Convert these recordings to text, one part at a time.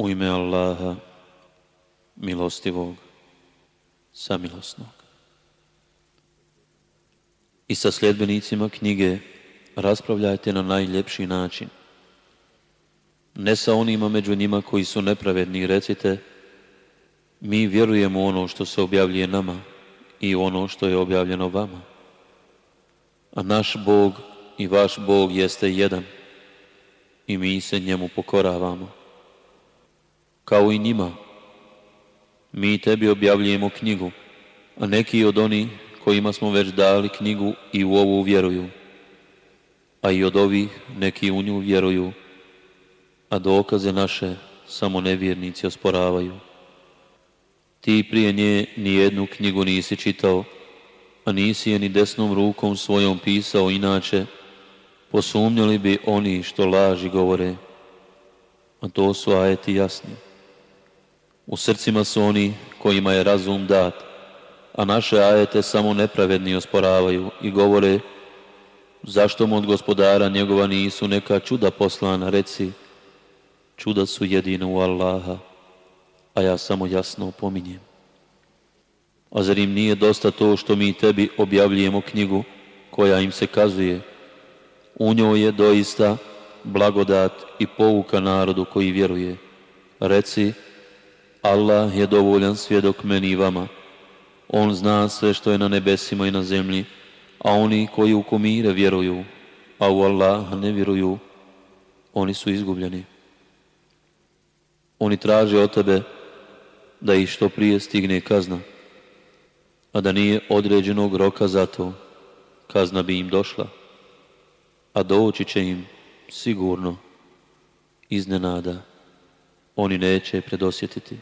U ime Allaha, milostivog, samilosnog. I sa sljedbenicima knjige raspravljajte na najljepši način. Ne sa onima među njima koji su nepravedni, recite mi vjerujemo u ono što se objavljuje nama i ono što je objavljeno vama. A naš Bog i vaš Bog jeste jedan i mi se njemu pokoravamo kao i njima. Mi tebi objavljujemo knjigu, a neki od oni kojima smo već dali knjigu i u ovu vjeruju, a i od ovih neki u nju vjeruju, a dokaze naše samo nevjernici osporavaju. Ti prije nje jednu knjigu nisi čitao, a nisi je ni desnom rukom svojom pisao inače, posumnjali bi oni što laži govore, a to su ajeti jasni. U srcima su oni kojima je razum dat, a naše ajete samo nepravedni osporavaju i govore zašto mu od gospodara njegova nisu neka čuda poslana, reci čuda su jedino u Allaha, a ja samo jasno opominjem. A zar im nije dosta to što mi tebi objavljujemo knjigu koja im se kazuje? U njoj je doista blagodat i pouka narodu koji vjeruje. Reci, Allah je dovoljan svjedok meni i vama. On zna sve što je na nebesima i na zemlji, a oni koji u kumire vjeruju, a u Allah ne vjeruju, oni su izgubljeni. Oni traže od tebe da ih što prije stigne kazna, a da nije određenog roka za to, kazna bi im došla, a doći će im sigurno iznenada, oni neće predosjetiti.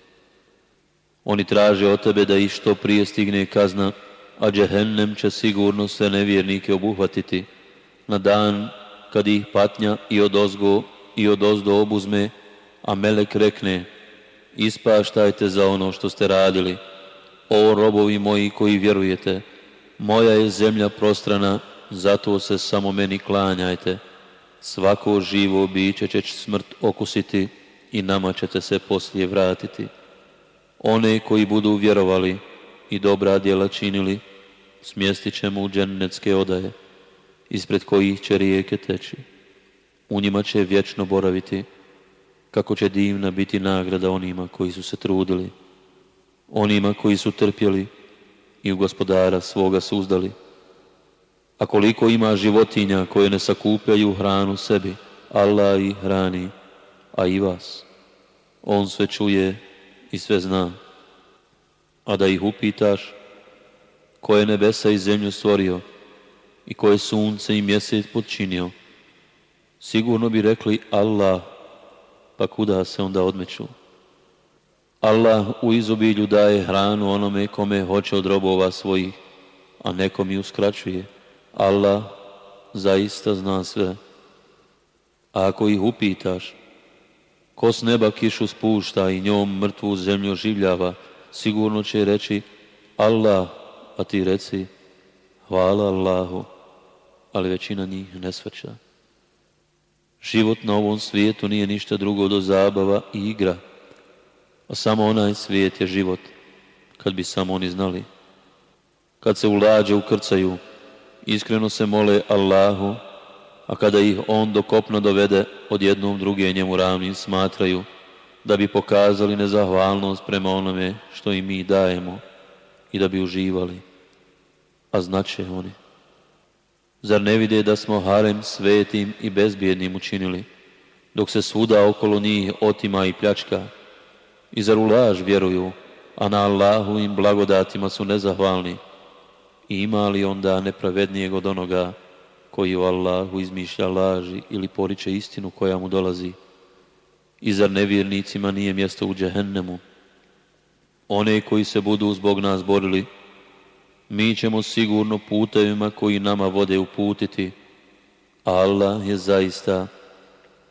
Oni traže od tebe da i što prije stigne kazna, a džehennem će sigurno sve nevjernike obuhvatiti. Na dan kad ih patnja i odozgo i odozdo obuzme, a melek rekne, ispaštajte za ono što ste radili. O robovi moji koji vjerujete, moja je zemlja prostrana, zato se samo meni klanjajte. Svako živo biće će smrt okusiti i nama ćete se poslije vratiti one koji budu vjerovali i dobra djela činili, smjestit će u dženecke odaje, ispred kojih će rijeke teći. U njima će vječno boraviti, kako će divna biti nagrada onima koji su se trudili, onima koji su trpjeli i u gospodara svoga suzdali. A koliko ima životinja koje ne sakupljaju hranu sebi, Allah i hrani, a i vas. On sve čuje i sve zna, a da ih upitaš ko je nebesa i zemlju stvorio i ko je sunce i mjesec podčinio, sigurno bi rekli Allah, pa kuda se onda odmeću? Allah u izobilju daje hranu onome kome hoće od robova svojih, a nekom i uskraćuje. Allah zaista zna sve. A ako ih upitaš, Ko s neba kišu spušta i njom mrtvu zemlju življava, sigurno će reći Allah, a ti reci hvala Allahu, ali većina njih ne svrća. Život na ovom svijetu nije ništa drugo do zabava i igra, a samo onaj svijet je život, kad bi samo oni znali. Kad se u lađe ukrcaju, iskreno se mole Allahu, a kada ih on do kopna dovede, odjednom druge njemu ravnim smatraju, da bi pokazali nezahvalnost prema onome što im mi dajemo i da bi uživali. A znače oni. Zar ne vide da smo harem svetim i bezbjednim učinili, dok se svuda okolo njih otima i pljačka? I zar u laž vjeruju, a na Allahu im blagodatima su nezahvalni? I ima li onda nepravednijeg od onoga koji o Allahu izmišlja laži ili poriče istinu koja mu dolazi. I zar nevjernicima nije mjesto u džehennemu? One koji se budu zbog nas borili, mi ćemo sigurno putevima koji nama vode uputiti. Allah je zaista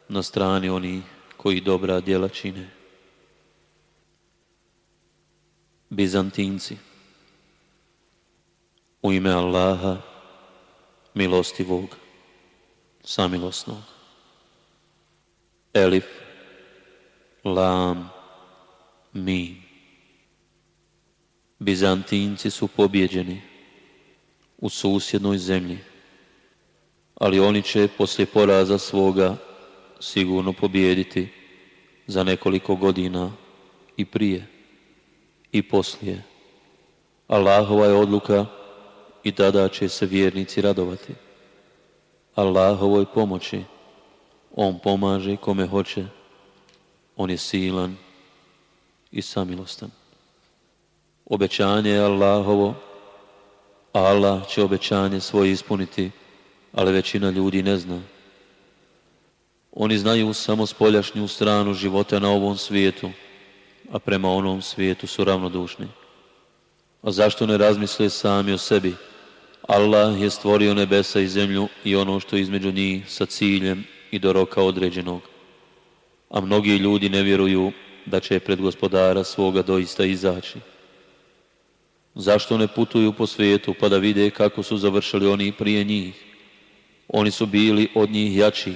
na strani onih koji dobra djela čine. Bizantinci U ime Allaha milostivog, samilosnog. Elif, Lam, mi. Bizantinci su pobjeđeni u susjednoj zemlji, ali oni će poslije poraza svoga sigurno pobjediti za nekoliko godina i prije i poslije. Allahova je odluka i tada će se vjernici radovati. Allahovoj pomoći, On pomaže kome hoće, On je silan i samilostan. Obećanje je Allahovo, Allah će obećanje svoje ispuniti, ali većina ljudi ne zna. Oni znaju samo spoljašnju stranu života na ovom svijetu, a prema onom svijetu su ravnodušni. A zašto ne razmisle sami o sebi? Allah je stvorio nebesa i zemlju i ono što je između njih sa ciljem i do roka određenog. A mnogi ljudi ne vjeruju da će pred gospodara svoga doista izaći. Zašto ne putuju po svijetu pa da vide kako su završili oni prije njih? Oni su bili od njih jači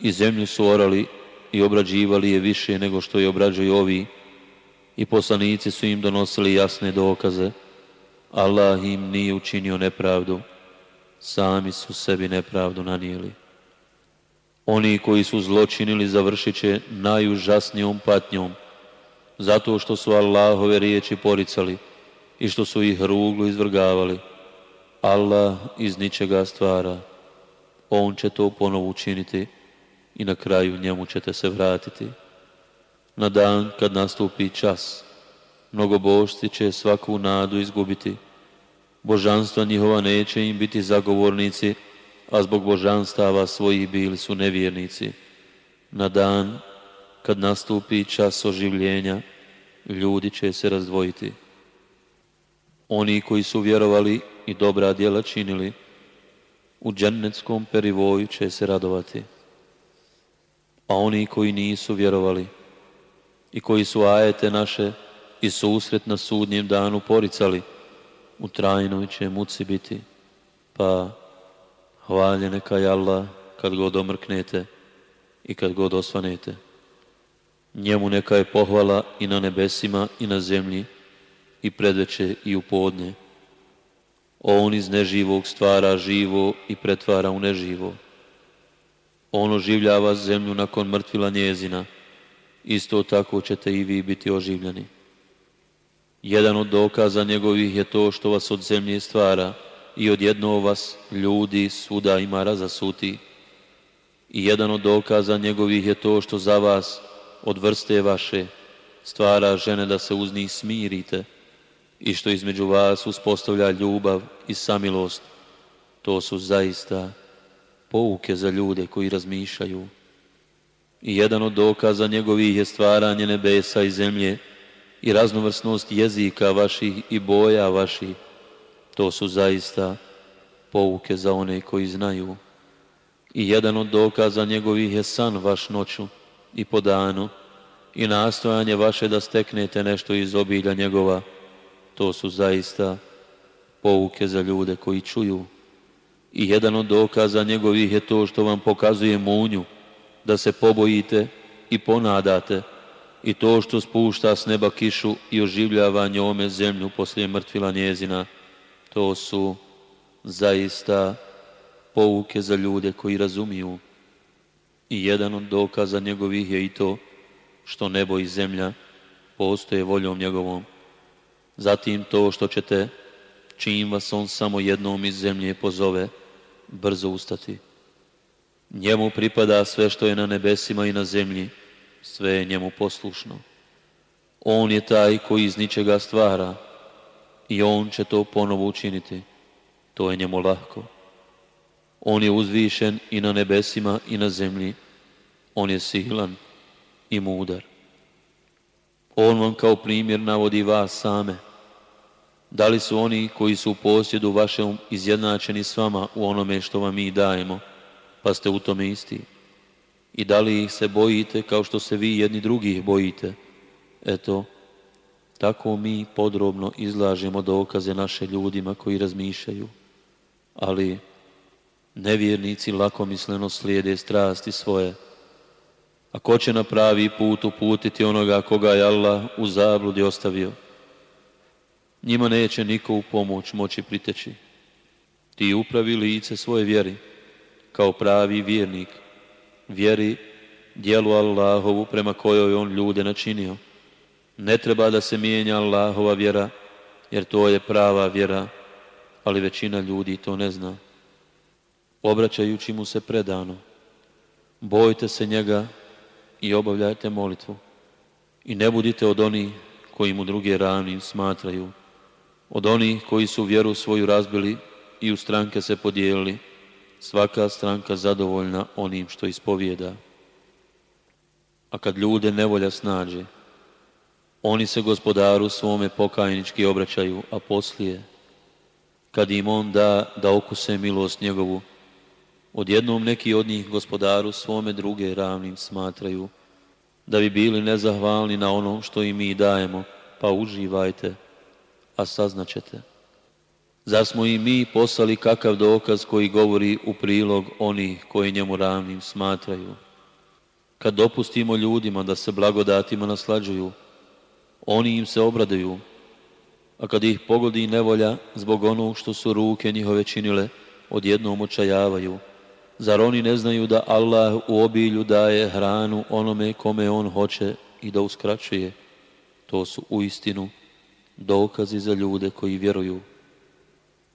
i zemlju su orali i obrađivali je više nego što je obrađuju ovi i poslanici su im donosili jasne dokaze. Allah im nije učinio nepravdu, sami su sebi nepravdu nanijeli. Oni koji su zločinili završit će najužasnijom patnjom, zato što su Allahove riječi poricali i što su ih ruglu izvrgavali. Allah iz ničega stvara. On će to ponovo učiniti i na kraju njemu ćete se vratiti na dan kad nastupi čas. Mnogobožci će svaku nadu izgubiti. Božanstva njihova neće im biti zagovornici, a zbog božanstava svojih bili su nevjernici. Na dan kad nastupi čas oživljenja, ljudi će se razdvojiti. Oni koji su vjerovali i dobra djela činili, u džennetskom perivoju će se radovati. A oni koji nisu vjerovali, i koji su ajete naše i susret na sudnjem danu poricali, u trajnoj će muci biti, pa hvalje neka je Allah kad god omrknete i kad god osvanete. Njemu neka je pohvala i na nebesima i na zemlji i predveće i u podnje. On iz neživog stvara živo i pretvara u neživo. On oživljava zemlju nakon mrtvila njezina isto tako ćete i vi biti oživljeni. Jedan od dokaza njegovih je to što vas od zemlje stvara i odjedno vas ljudi svuda ima razasuti. I jedan od dokaza njegovih je to što za vas od vrste vaše stvara žene da se uz njih smirite i što između vas uspostavlja ljubav i samilost. To su zaista pouke za ljude koji razmišljaju i jedan od dokaza njegovih je stvaranje nebesa i zemlje i raznovrsnost jezika vaših i boja vaših. To su zaista pouke za one koji znaju. I jedan od dokaza njegovih je san vaš noću i po danu i nastojanje vaše da steknete nešto iz obilja njegova. To su zaista pouke za ljude koji čuju. I jedan od dokaza njegovih je to što vam pokazuje munju da se pobojite i ponadate i to što spušta s neba kišu i oživljava njome zemlju poslije mrtvila njezina, to su zaista pouke za ljude koji razumiju. I jedan od dokaza njegovih je i to što nebo i zemlja postoje voljom njegovom. Zatim to što ćete, čim vas on samo jednom iz zemlje pozove, brzo ustati. Njemu pripada sve što je na nebesima i na zemlji, sve je njemu poslušno. On je taj koji iz ničega stvara i on će to ponovo učiniti. To je njemu lahko. On je uzvišen i na nebesima i na zemlji. On je silan i mudar. On vam kao primjer navodi vas same. Da li su oni koji su u posjedu vašem izjednačeni s vama u onome što vam mi dajemo? pa ste u tome isti? I da li ih se bojite kao što se vi jedni drugih bojite? Eto, tako mi podrobno izlažemo dokaze naše ljudima koji razmišljaju. Ali nevjernici lakomisleno slijede strasti svoje. A ko će na pravi put uputiti onoga koga je Allah u zabludi ostavio? Njima neće niko u pomoć moći priteći. Ti upravi lice svoje vjeri kao pravi vjernik, vjeri dijelu Allahovu prema kojoj on ljude načinio. Ne treba da se mijenja Allahova vjera, jer to je prava vjera, ali većina ljudi to ne zna. Obraćajući mu se predano, bojte se njega i obavljajte molitvu. I ne budite od onih koji mu druge rani smatraju, od onih koji su vjeru svoju razbili i u stranke se podijelili, svaka stranka zadovoljna onim što ispovijeda. A kad ljude nevolja snađe, oni se gospodaru svome pokajnički obraćaju, a poslije, kad im on da da okuse milost njegovu, odjednom neki od njih gospodaru svome druge ravnim smatraju, da bi bili nezahvalni na onom što im mi dajemo, pa uživajte, a saznaćete. Zar smo i mi poslali kakav dokaz koji govori u prilog onih koji njemu ravnim smatraju? Kad dopustimo ljudima da se blagodatima naslađuju, oni im se obradaju, a kad ih pogodi nevolja zbog onog što su ruke njihove činile, odjednom očajavaju. Zar oni ne znaju da Allah u obilju daje hranu onome kome on hoće i da uskraćuje? To su u istinu dokazi za ljude koji vjeruju.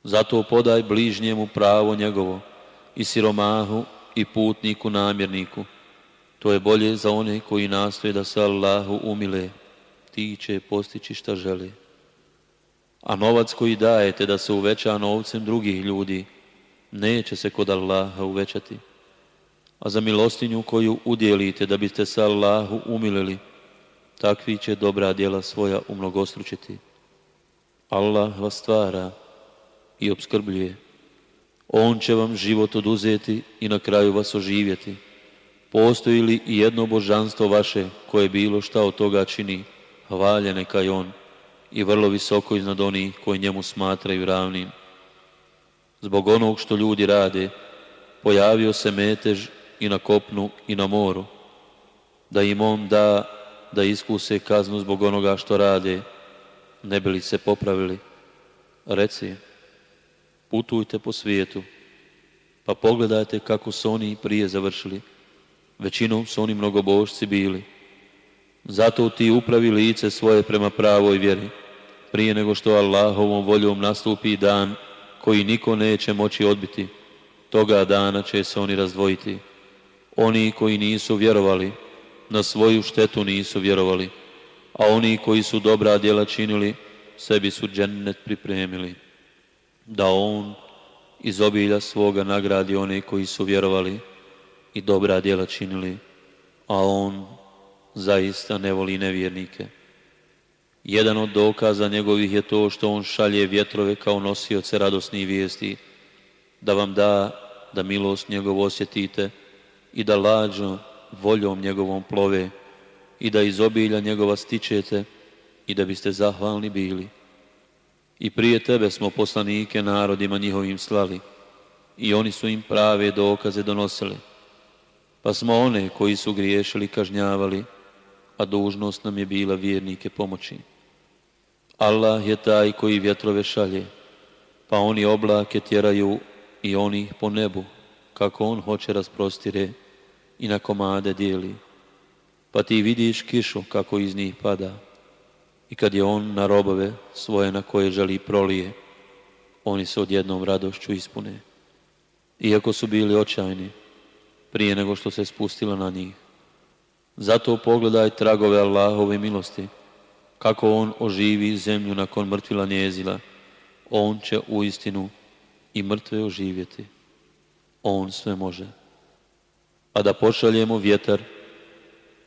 Zato podaj bližnjemu pravo njegovo i siromahu i putniku namjerniku. To je bolje za one koji nastoje da se Allahu umile. Ti će postići šta želi. A novac koji dajete da se uveća novcem drugih ljudi, neće se kod Allaha uvećati. A za milostinju koju udjelite da biste se Allahu umilili, takvi će dobra djela svoja umnogostručiti. Allah vas stvara, i obskrbljuje. On će vam život oduzeti i na kraju vas oživjeti. Postoji li i jedno božanstvo vaše koje bilo šta od toga čini, hvalje neka je on i vrlo visoko iznad onih koji njemu smatraju ravnim. Zbog onog što ljudi rade, pojavio se metež i na kopnu i na moru, da im on da da iskuse kaznu zbog onoga što rade, ne bi li se popravili. Reci putujte po svijetu, pa pogledajte kako su oni prije završili. Većinom su oni mnogobožci bili. Zato ti upravi lice svoje prema pravoj vjeri, prije nego što Allahovom voljom nastupi dan koji niko neće moći odbiti. Toga dana će se oni razdvojiti. Oni koji nisu vjerovali, na svoju štetu nisu vjerovali, a oni koji su dobra djela činili, sebi su džennet pripremili da On iz obilja svoga nagradi one koji su vjerovali i dobra djela činili, a On zaista ne voli nevjernike. Jedan od dokaza njegovih je to što On šalje vjetrove kao nosioce radosnih vijesti, da vam da da milost njegov osjetite i da lađo voljom njegovom plove i da iz obilja njegova stičete i da biste zahvalni bili. I prije tebe smo poslanike narodima njihovim slali i oni su im prave dokaze donosili. Pa smo one koji su griješili kažnjavali, a dužnost nam je bila vjernike pomoći. Allah je taj koji vjetrove šalje, pa oni oblake tjeraju i oni po nebu, kako on hoće rasprostire i na komade dijeli. Pa ti vidiš kišu kako iz njih pada i kad je on na robove svoje na koje želi prolije, oni se odjednom radošću ispune. Iako su bili očajni, prije nego što se spustila na njih. Zato pogledaj tragove Allahove milosti, kako on oživi zemlju nakon mrtvila njezila. On će u istinu i mrtve oživjeti. On sve može. A da pošaljemo vjetar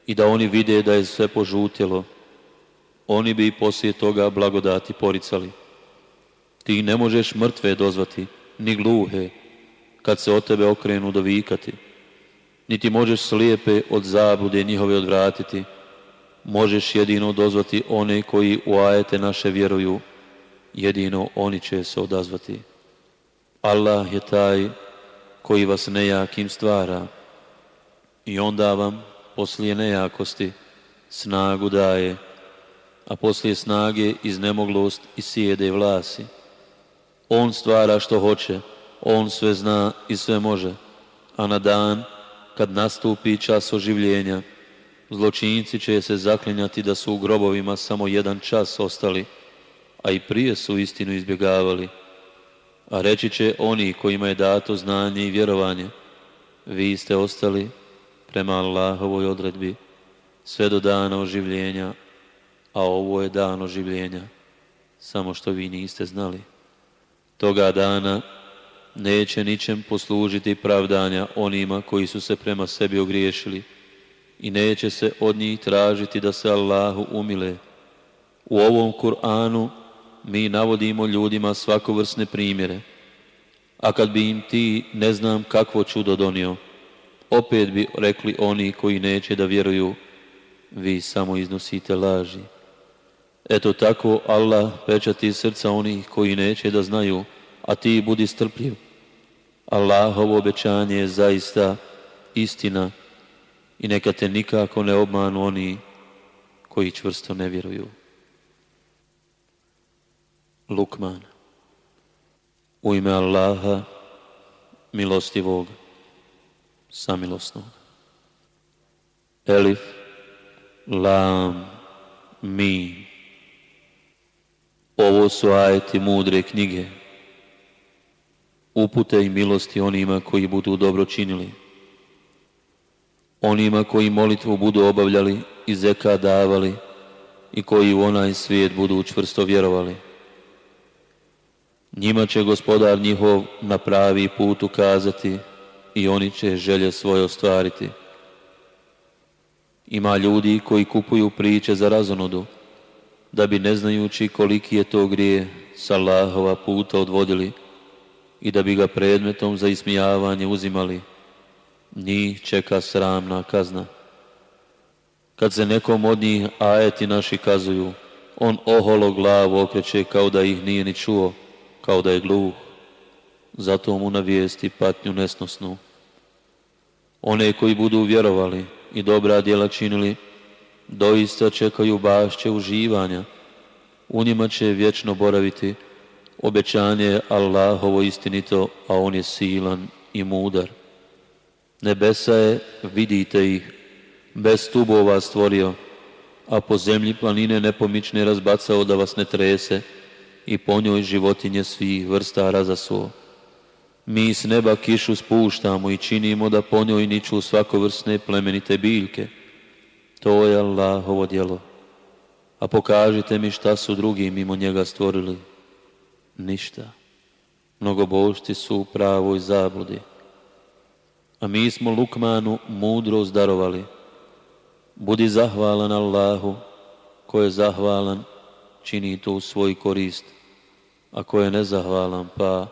i da oni vide da je sve požutjelo, oni bi poslije toga blagodati poricali. Ti ne možeš mrtve dozvati, ni gluhe, kad se od tebe okrenu dovikati. Niti možeš slijepe od zabude njihove odvratiti. Možeš jedino dozvati one koji u ajete naše vjeruju. Jedino oni će se odazvati. Allah je taj koji vas nejakim stvara. I onda vam poslije nejakosti snagu daje a poslije snage nemoglost i sjede vlasi. On stvara što hoće, on sve zna i sve može, a na dan kad nastupi čas oživljenja, zločinci će se zaklinjati da su u grobovima samo jedan čas ostali, a i prije su istinu izbjegavali. A reći će oni kojima je dato znanje i vjerovanje, vi ste ostali prema Allahovoj odredbi, sve do dana oživljenja a ovo je dan oživljenja, samo što vi niste znali. Toga dana neće ničem poslužiti pravdanja onima koji su se prema sebi ogriješili i neće se od njih tražiti da se Allahu umile. U ovom Kur'anu mi navodimo ljudima svakovrsne primjere, a kad bi im ti ne znam kakvo čudo donio, opet bi rekli oni koji neće da vjeruju, vi samo iznosite laži. Eto tako Allah pečati srca onih koji neće da znaju, a ti budi strpljiv. Allahovo obećanje je zaista istina i neka te nikako ne obmanu oni koji čvrsto ne vjeruju. Lukman U ime Allaha, milostivog, samilosnog. Elif, Lam, Mim. Ovo su ajeti mudre knjige, upute i milosti onima koji budu dobro činili, onima koji molitvu budu obavljali i zeka davali i koji u onaj svijet budu čvrsto vjerovali. Njima će gospodar njihov na pravi put ukazati i oni će želje svoje ostvariti. Ima ljudi koji kupuju priče za razonodu, da bi ne znajući koliki je to grije sa Allahova puta odvodili i da bi ga predmetom za ismijavanje uzimali, njih čeka sramna kazna. Kad se nekom od njih ajeti naši kazuju, on oholo glavu okreće kao da ih nije ni čuo, kao da je gluh. Zato mu navijesti patnju nesnosnu. One koji budu vjerovali i dobra djela činili, doista čekaju bašće uživanja. U njima će vječno boraviti. Obećanje je Allahovo istinito, a On je silan i mudar. Nebesa je, vidite ih, bez tubova stvorio, a po zemlji planine nepomične razbacao da vas ne trese i po njoj životinje svih vrsta razasuo. Mi s neba kišu spuštamo i činimo da po njoj niču svakovrsne plemenite biljke. To je Allahovo djelo. A pokažite mi šta su drugi mimo njega stvorili. Ništa. Mnogobošti su u pravoj zabludi. A mi smo Lukmanu mudro zdarovali. Budi zahvalan Allahu, ko je zahvalan, čini to u svoj korist. A ko je nezahvalan, pa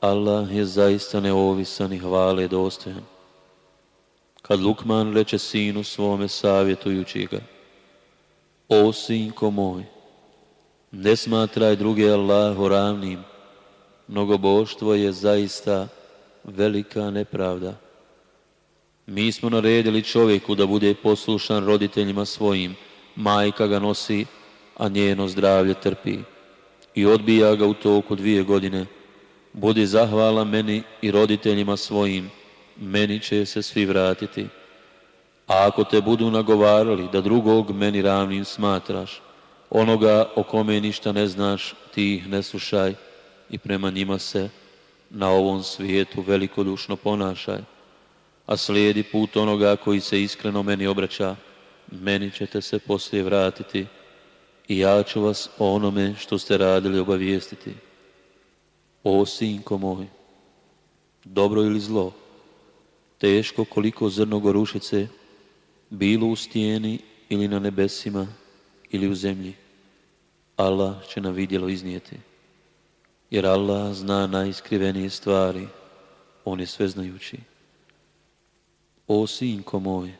Allah je zaista neovisan i hvale dostojan kad Lukman reče sinu svome savjetujući ga, O sinko moj, ne smatraj druge Allahu ravnim, boštvo je zaista velika nepravda. Mi smo naredili čovjeku da bude poslušan roditeljima svojim, majka ga nosi, a njeno zdravlje trpi i odbija ga u toku dvije godine. Budi zahvala meni i roditeljima svojim, meni će se svi vratiti. A ako te budu nagovarali da drugog meni ravnim smatraš, onoga o kome ništa ne znaš, ti ih ne slušaj i prema njima se na ovom svijetu velikodušno ponašaj. A slijedi put onoga koji se iskreno meni obraća, meni ćete se poslije vratiti i ja ću vas o onome što ste radili obavijestiti. O sinko moj, dobro ili zlo, teško koliko zrno gorušice, bilo u stijeni ili na nebesima ili u zemlji. Allah će na vidjelo iznijeti. Jer Allah zna najiskrivenije stvari. On je znajući. O sinko moj,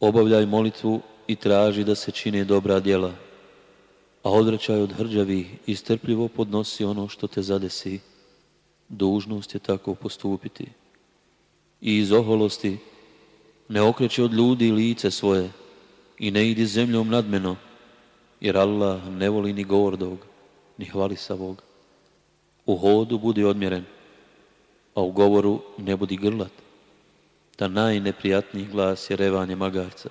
obavljaj molitvu i traži da se čine dobra djela, a odrećaj od hrđavih i strpljivo podnosi ono što te zadesi. Dužnost je tako postupiti i iz oholosti ne okreće od ljudi lice svoje i ne idi zemljom nadmeno, jer Allah ne voli ni gordog, ni hvali hvalisavog. U hodu budi odmjeren, a u govoru ne budi grlat. Ta najneprijatniji glas je revanje magarca.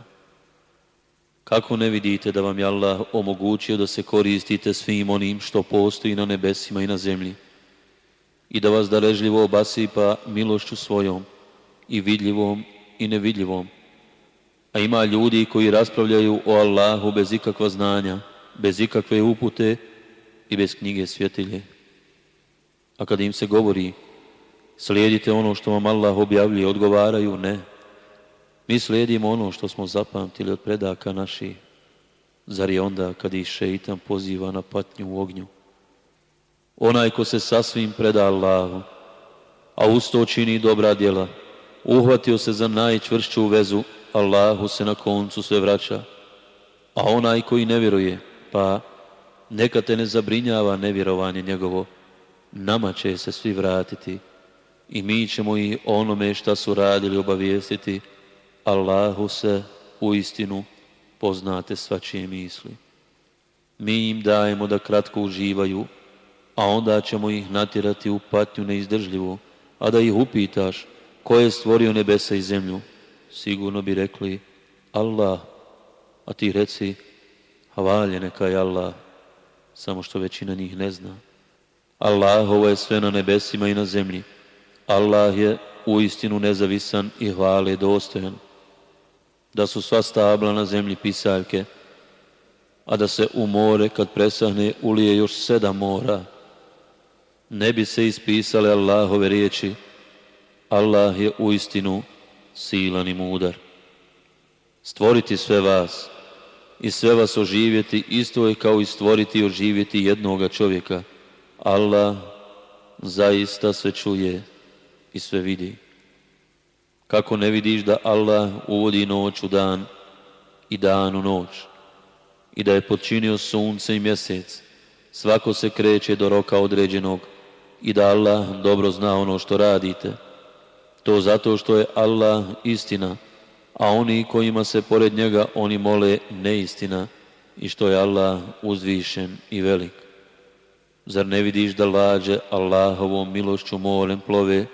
Kako ne vidite da vam je Allah omogućio da se koristite svim onim što postoji na nebesima i na zemlji i da vas darežljivo obasipa milošću svojom, i vidljivom i nevidljivom. A ima ljudi koji raspravljaju o Allahu bez ikakva znanja, bez ikakve upute i bez knjige svjetilje. A kad im se govori slijedite ono što vam Allah objavljuje, odgovaraju ne. Mi slijedimo ono što smo zapamtili od predaka naši Zar je onda kad ih šeitan poziva na patnju u ognju? Onaj ko se sasvim preda Allahu, a usto čini dobra djela, uhvatio se za najčvršću vezu, Allahu se na koncu sve vraća. A onaj koji ne vjeruje, pa neka te ne zabrinjava nevjerovanje njegovo, nama će se svi vratiti i mi ćemo i onome šta su radili obavijestiti, Allahu se u istinu poznate svačije misli. Mi im dajemo da kratko uživaju, a onda ćemo ih natjerati u patnju neizdržljivu, a da ih upitaš, Ko je stvorio nebesa i zemlju? Sigurno bi rekli Allah. A ti reci Havalje neka je Allah. Samo što većina njih ne zna. Allah ovo je sve na nebesima i na zemlji. Allah je u istinu nezavisan i hvale dostojan. Da su sva stabla na zemlji pisaljke, a da se u more kad presahne ulije još sedam mora. Ne bi se ispisale Allahove riječi, Allah je istinu silan i mudar. Stvoriti sve vas i sve vas oživjeti isto je kao i stvoriti i oživjeti jednoga čovjeka. Allah zaista sve čuje i sve vidi. Kako ne vidiš da Allah uvodi noć u dan i dan u noć i da je počinio sunce i mjesec, svako se kreće do roka određenog i da Allah dobro zna ono što radite to zato što je Allah istina, a oni kojima se pored njega oni mole neistina i što je Allah uzvišen i velik. Zar ne vidiš da lađe Allahovom milošću morem plove,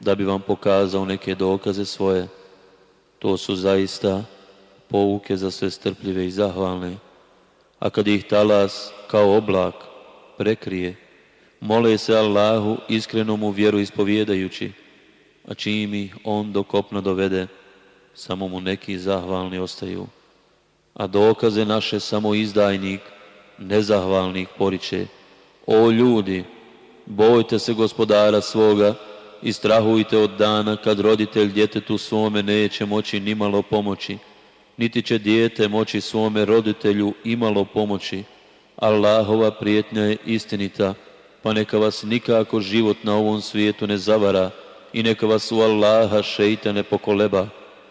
da bi vam pokazao neke dokaze svoje? To su zaista pouke za sve strpljive i zahvalne. A kad ih talas kao oblak prekrije, mole se Allahu iskrenomu vjeru ispovjedajući, a čim ih on do kopna dovede, samo mu neki zahvalni ostaju. A dokaze naše samo izdajnik, nezahvalnik poriče. O ljudi, bojte se gospodara svoga i strahujte od dana kad roditelj djetetu svome neće moći nimalo pomoći, niti će dijete moći svome roditelju imalo pomoći. Allahova prijetnja je istinita, pa neka vas nikako život na ovom svijetu ne zavara, i neka vas u Allaha šeite ne pokoleba.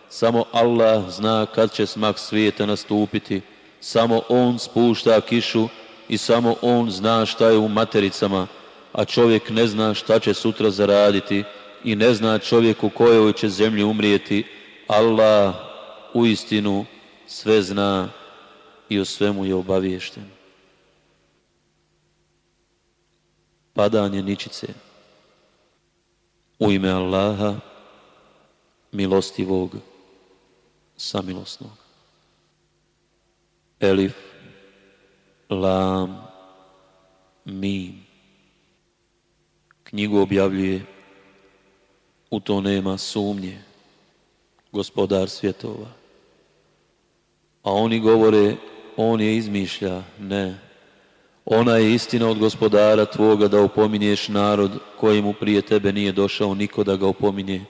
Samo Allah zna kad će smak svijeta nastupiti. Samo On spušta kišu i samo On zna šta je u matericama, a čovjek ne zna šta će sutra zaraditi i ne zna čovjek u kojoj će zemlji umrijeti. Allah u istinu sve zna i o svemu je obaviješten. Padanje ničice. U ime Allaha, milostivog, samilosnog. Elif, Lam, Mim. Knjigu objavljuje, u to nema sumnje, gospodar svjetova. A oni govore, on je izmišlja, ne, ona je istina od gospodara tvoga da upominješ narod kojemu prije tebe nije došao niko da ga upominje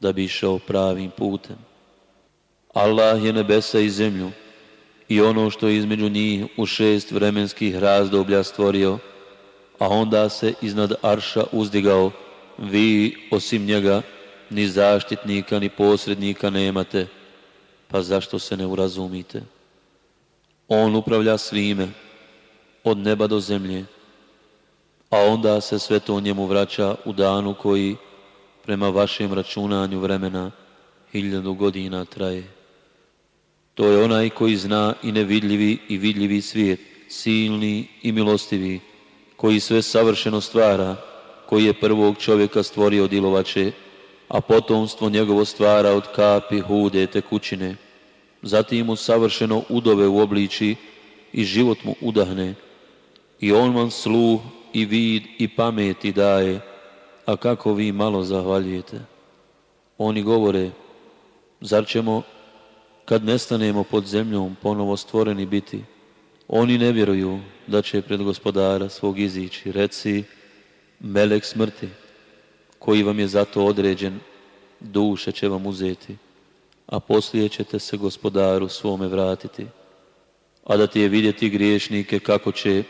da bi išao pravim putem. Allah je nebesa i zemlju i ono što je između njih u šest vremenskih razdoblja stvorio, a onda se iznad Arša uzdigao, vi osim njega ni zaštitnika ni posrednika nemate, pa zašto se ne urazumite? On upravlja svime, od neba do zemlje, a onda se sve to njemu vraća u danu koji, prema vašem računanju vremena, hiljadu godina traje. To je onaj koji zna i nevidljivi i vidljivi svijet, silni i milostivi, koji sve savršeno stvara, koji je prvog čovjeka stvorio dilovače, a potomstvo njegovo stvara od kapi, hude, tekućine. Zatim mu savršeno udove u obliči i život mu udahne, i on vam sluh i vid i pameti daje, a kako vi malo zahvaljujete. Oni govore, zar ćemo kad nestanemo pod zemljom ponovo stvoreni biti? Oni ne vjeruju da će pred gospodara svog izići, reci, melek smrti, koji vam je zato određen, duše će vam uzeti, a poslije ćete se gospodaru svome vratiti. A da ti je vidjeti griješnike kako će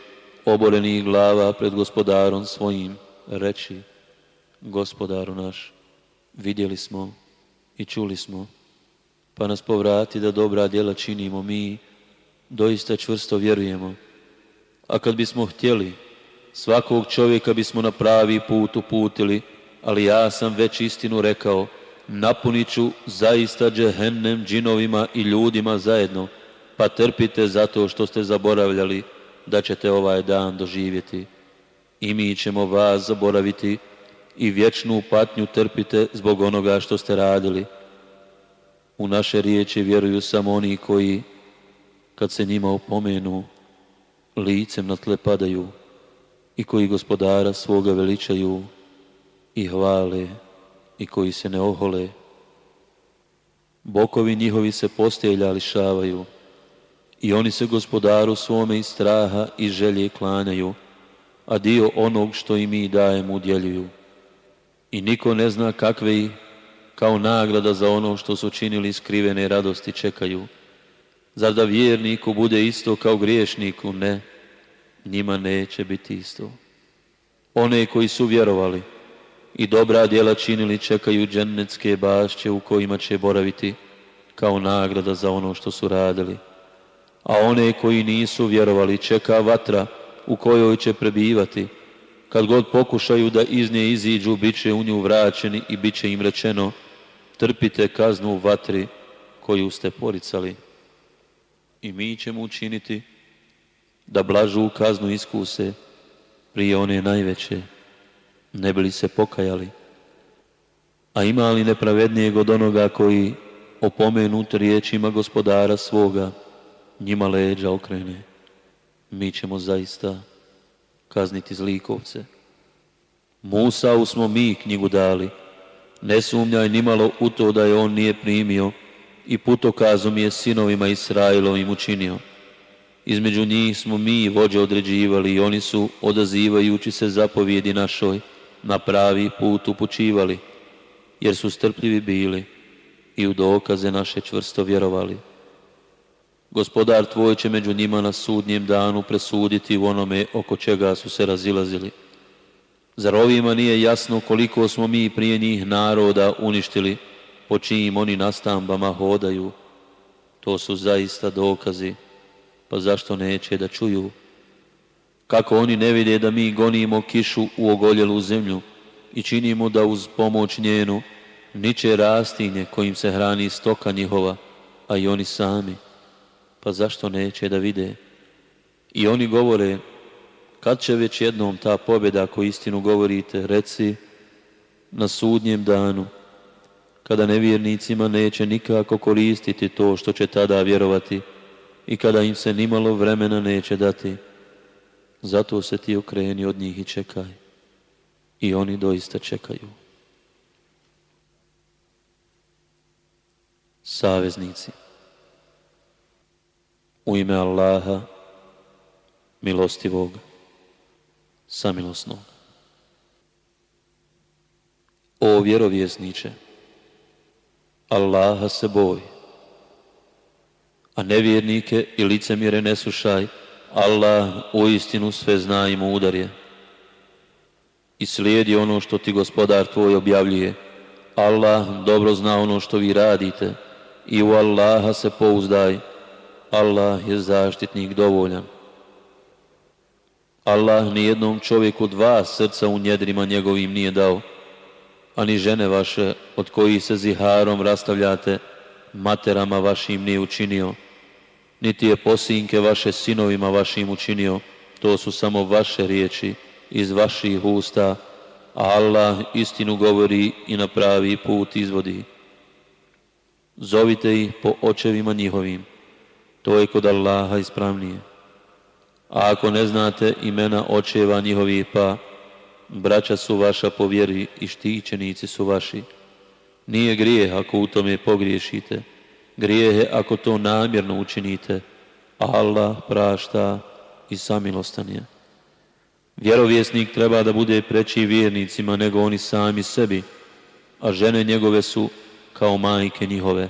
oborenih glava pred gospodarom svojim reći, gospodaru naš, vidjeli smo i čuli smo, pa nas povrati da dobra djela činimo mi, doista čvrsto vjerujemo. A kad bismo htjeli, svakog čovjeka bismo na pravi put uputili, ali ja sam već istinu rekao, napunit ću zaista džehennem džinovima i ljudima zajedno, pa trpite zato što ste zaboravljali da ćete ovaj dan doživjeti i mi ćemo vas zaboraviti i vječnu patnju trpite zbog onoga što ste radili. U naše riječi vjeruju samo oni koji, kad se njima opomenu, licem na tle padaju i koji gospodara svoga veličaju i hvale i koji se ne ohole. Bokovi njihovi se postelja lišavaju, i oni se gospodaru svome iz straha i želje klanjaju, a dio onog što i mi dajemo udjeljuju. I niko ne zna kakve i kao nagrada za ono što su činili skrivene radosti čekaju. Zar da vjerniku bude isto kao griješniku? Ne, njima neće biti isto. One koji su vjerovali i dobra djela činili čekaju džennetske bašće u kojima će boraviti kao nagrada za ono što su radili a one koji nisu vjerovali čeka vatra u kojoj će prebivati. Kad god pokušaju da iz nje iziđu, bit će u nju vraćeni i bit će im rečeno trpite kaznu vatri koju ste poricali. I mi ćemo učiniti da blažu kaznu iskuse prije one najveće, ne bili se pokajali. A ima li nepravednijeg od onoga koji opomenut riječima gospodara svoga, njima leđa okrene, mi ćemo zaista kazniti zlikovce. Musa smo mi knjigu dali, ne sumnjaj nimalo u to da je on nije primio i putokazom je sinovima Israilovim učinio. Između njih smo mi vođe određivali i oni su, odazivajući se zapovjedi našoj, na pravi put upućivali, jer su strpljivi bili i u dokaze naše čvrsto vjerovali. Gospodar tvoj će među njima na sudnjem danu presuditi u onome oko čega su se razilazili. Zar ovima nije jasno koliko smo mi prije njih naroda uništili, po čijim oni nastambama hodaju? To su zaista dokazi, pa zašto neće da čuju? Kako oni ne vide da mi gonimo kišu u ogoljelu zemlju i činimo da uz pomoć njenu niče rastinje kojim se hrani stoka njihova, a i oni sami pa zašto neće da vide? I oni govore, kad će već jednom ta pobjeda, ako istinu govorite, reci na sudnjem danu, kada nevjernicima neće nikako koristiti to što će tada vjerovati i kada im se nimalo vremena neće dati. Zato se ti okreni od njih i čekaj. I oni doista čekaju. Saveznici. U ime Allaha, milostivog, samilosnog. O vjerovjesniče, Allaha se boj, a nevjernike i licemire ne slušaj, Allah u istinu sve zna i mudar je. I slijedi ono što ti gospodar tvoj objavljuje. Allah dobro zna ono što vi radite i u Allaha se pouzdaj Allah je zaštitnik dovoljan. Allah ni jednom čovjeku dva srca u njedrima njegovim nije dao, ani žene vaše od kojih se ziharom rastavljate, materama vašim nije učinio, niti je posinke vaše sinovima vašim učinio, to su samo vaše riječi iz vaših usta, a Allah istinu govori i na pravi put izvodi. Zovite ih po očevima njihovim to je kod Allaha ispravnije. A ako ne znate imena očeva njihovih pa, braća su vaša po vjeri i štićenici su vaši. Nije grijeh ako u tome pogriješite, grijehe ako to namjerno učinite, Allah prašta i samilostan je. Vjerovjesnik treba da bude preći vjernicima nego oni sami sebi, a žene njegove su kao majke njihove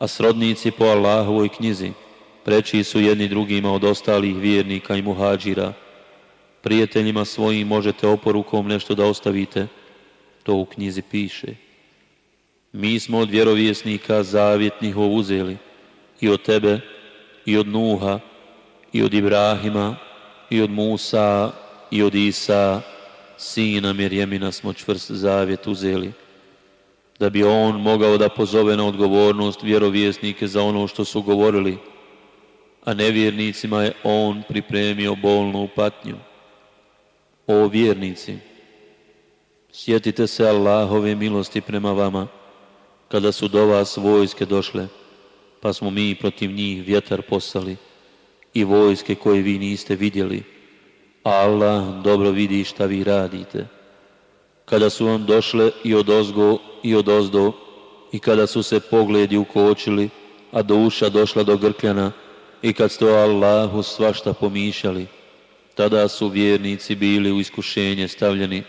a srodnici po Allahovoj knjizi. Preći su jedni drugima od ostalih vjernika i muhađira. Prijateljima svojim možete oporukom nešto da ostavite. To u knjizi piše. Mi smo od vjerovjesnika zavjetnih njihov uzeli. I od tebe, i od Nuha, i od Ibrahima, i od Musa, i od Isa, sina Mirjemina smo čvrst zavjet uzeli da bi on mogao da pozove na odgovornost vjerovjesnike za ono što su govorili, a nevjernicima je on pripremio bolnu patnju. O vjernici, sjetite se Allahove milosti prema vama, kada su do vas vojske došle, pa smo mi protiv njih vjetar poslali i vojske koje vi niste vidjeli. Allah dobro vidi šta vi radite kada su vam došle i odozgo i odozdo i kada su se pogledi ukočili, a do uša došla do grkljana i kad ste o Allahu svašta pomišljali, tada su vjernici bili u iskušenje stavljeni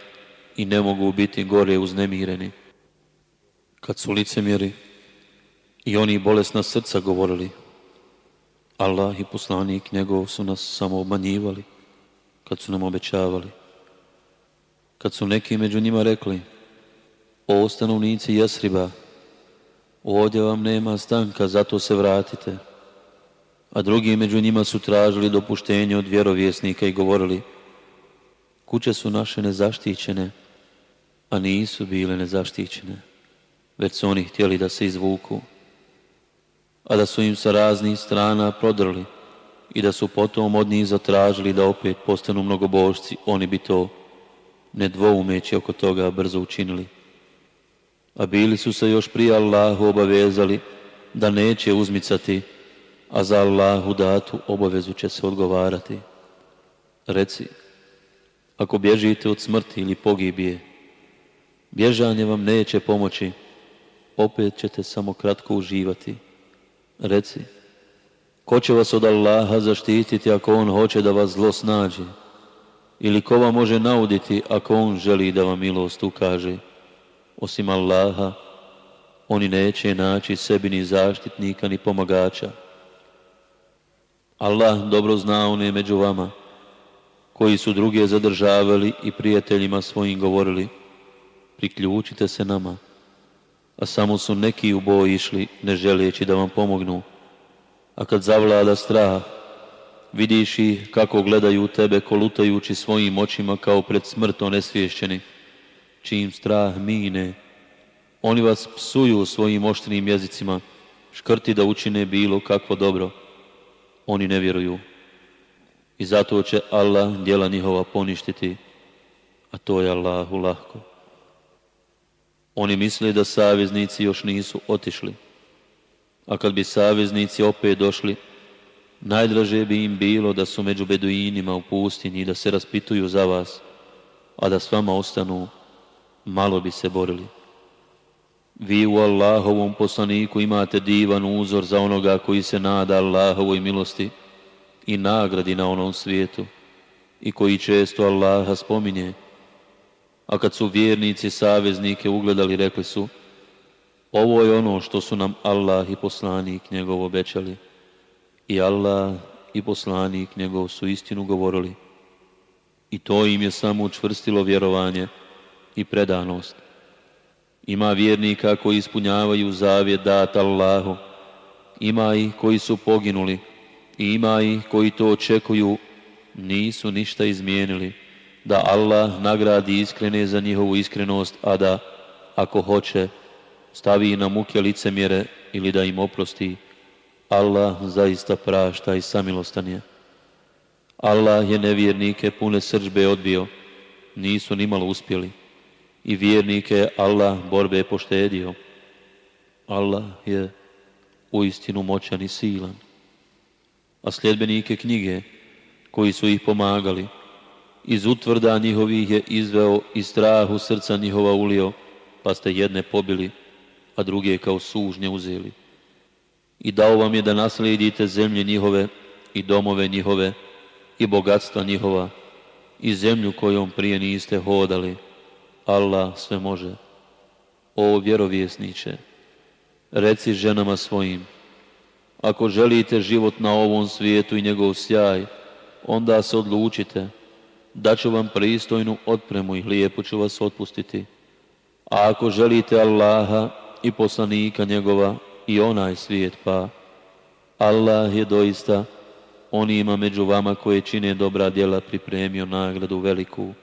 i ne mogu biti gore uznemireni. Kad su licemjeri i oni bolesna srca govorili, Allah i poslanik njegov su nas samo obmanjivali kad su nam obećavali kad su neki među njima rekli O stanovnici Jesriba, ovdje vam nema stanka, zato se vratite. A drugi među njima su tražili dopuštenje od vjerovjesnika i govorili Kuće su naše nezaštićene, a nisu bile nezaštićene, već su oni htjeli da se izvuku, a da su im sa raznih strana prodrli i da su potom od njih zatražili da opet postanu mnogobožci, oni bi to ne nedvoumeći oko toga brzo učinili. A bili su se još prije Allahu obavezali da neće uzmicati, a za Allahu datu obavezu će se odgovarati. Reci, ako bježite od smrti ili pogibije, bježanje vam neće pomoći, opet ćete samo kratko uživati. Reci, ko će vas od Allaha zaštititi ako on hoće da vas zlo snađe? ili ko vam može nauditi ako on želi da vam milost ukaže. Osim Allaha, oni neće naći sebi ni zaštitnika ni pomagača. Allah dobro zna one među vama koji su druge zadržavali i prijateljima svojim govorili priključite se nama, a samo su neki u boj išli ne želeći da vam pomognu, a kad zavlada strah vidiš ih kako gledaju u tebe kolutajući svojim očima kao pred smrto nesvješćeni, Čim strah mine, oni vas psuju svojim oštrim jezicima, škrti da učine bilo kakvo dobro. Oni ne vjeruju. I zato će Allah djela njihova poništiti, a to je Allahu lahko. Oni misle da saveznici još nisu otišli, a kad bi saveznici opet došli, Najdraže bi im bilo da su među beduinima u pustinji i da se raspituju za vas, a da s vama ostanu, malo bi se borili. Vi u Allahovom poslaniku imate divan uzor za onoga koji se nada Allahovoj milosti i nagradi na onom svijetu i koji često Allaha spominje. A kad su vjernici saveznike ugledali, rekli su, ovo je ono što su nam Allah i poslanik njegov obećali. I Allah i poslanik njegov su istinu govorili. I to im je samo učvrstilo vjerovanje i predanost. Ima vjernika koji ispunjavaju zavjet dat Allahu. Ima ih koji su poginuli. I ima ih koji to očekuju. Nisu ništa izmijenili. Da Allah nagradi iskrene za njihovu iskrenost, a da, ako hoće, stavi na muke licemjere ili da im oprosti. Allah zaista prašta i samilostan je. Allah je nevjernike pune sržbe odbio, nisu nimalo uspjeli. I vjernike Allah borbe poštedio. Allah je istinu moćan i silan. A sljedbenike knjige koji su ih pomagali, iz utvrda njihovih je izveo i strahu srca njihova ulio, pa ste jedne pobili, a druge kao sužnje uzeli i dao vam je da naslijedite zemlje njihove i domove njihove i bogatstva njihova i zemlju kojom prije niste hodali. Allah sve može. O vjerovjesniče, reci ženama svojim, ako želite život na ovom svijetu i njegov sjaj, onda se odlučite, da ću vam pristojnu otpremu i lijepo ću vas otpustiti. A ako želite Allaha i poslanika njegova i onaj svijet pa. Allah je doista onima među vama koje čine dobra djela pripremio nagradu veliku.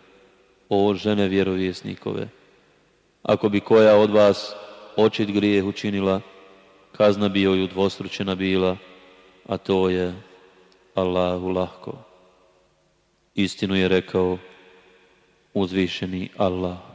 O žene vjerovjesnikove, ako bi koja od vas očit grijeh učinila, kazna bi joj udvostručena bila, a to je Allahu lahko. Istinu je rekao uzvišeni Allah.